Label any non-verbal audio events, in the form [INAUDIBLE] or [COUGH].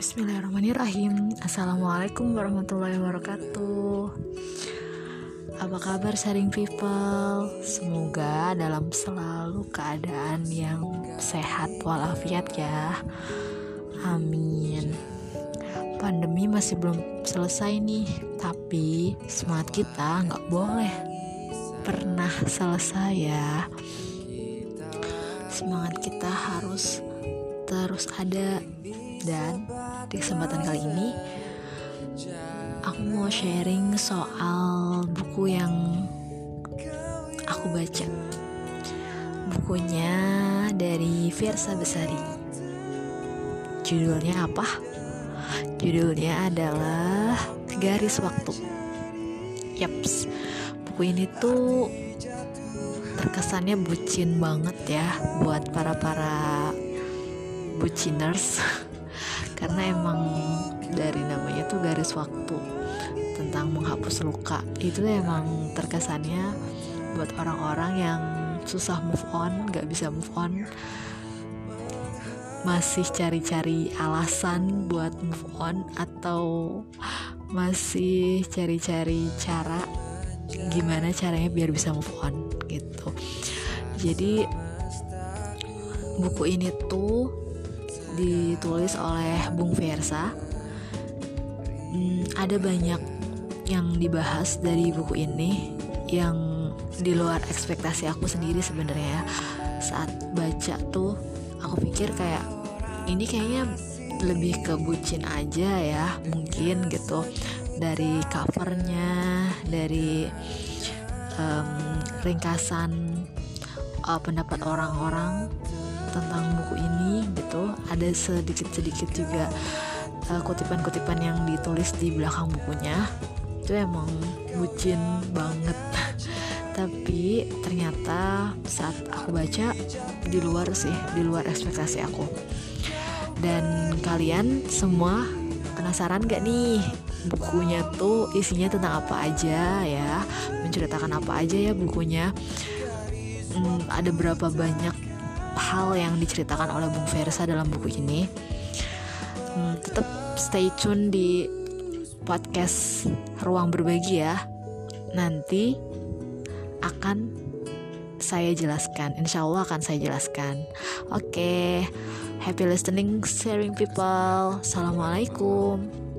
Bismillahirrahmanirrahim. Assalamualaikum warahmatullahi wabarakatuh. Apa kabar sharing people? Semoga dalam selalu keadaan yang sehat walafiat ya. Amin. Pandemi masih belum selesai nih Tapi semangat kita nggak boleh pernah selesai ya. Semangat kita harus terus ada dan di kesempatan kali ini aku mau sharing soal buku yang aku baca. Bukunya dari Versa Besari. Judulnya apa? Judulnya adalah Garis Waktu. Yaps, buku ini tuh terkesannya bucin banget ya buat para-para buciners [LAUGHS] karena emang dari namanya tuh garis waktu tentang menghapus luka. Itu emang terkesannya buat orang-orang yang susah move on gak bisa move on. Masih cari-cari alasan buat move on atau masih cari-cari cara gimana caranya biar bisa move on gitu. Jadi buku ini tuh ditulis oleh Bung Versa. Hmm, ada banyak yang dibahas dari buku ini yang di luar ekspektasi aku sendiri sebenarnya. Saat baca tuh aku pikir kayak ini kayaknya lebih ke bucin aja ya mungkin gitu. Dari covernya dari um, ringkasan uh, pendapat orang-orang tentang buku ini gitu. Ada sedikit-sedikit juga kutipan kutipan-kutipan yang ditulis di belakang bukunya. Itu emang bucin banget. [LAUGHS] Tapi ternyata saat aku baca di luar sih di luar ekspektasi aku. Dan kalian semua penasaran gak nih bukunya tuh isinya tentang apa aja ya? Menceritakan apa aja ya bukunya? Hmm, ada berapa banyak hal yang diceritakan oleh Bung Versa dalam buku ini. Hmm, tetap stay tune di podcast Ruang Berbagi ya. Nanti akan saya jelaskan. Insya Allah akan saya jelaskan. Oke, okay. happy listening, sharing people. Assalamualaikum.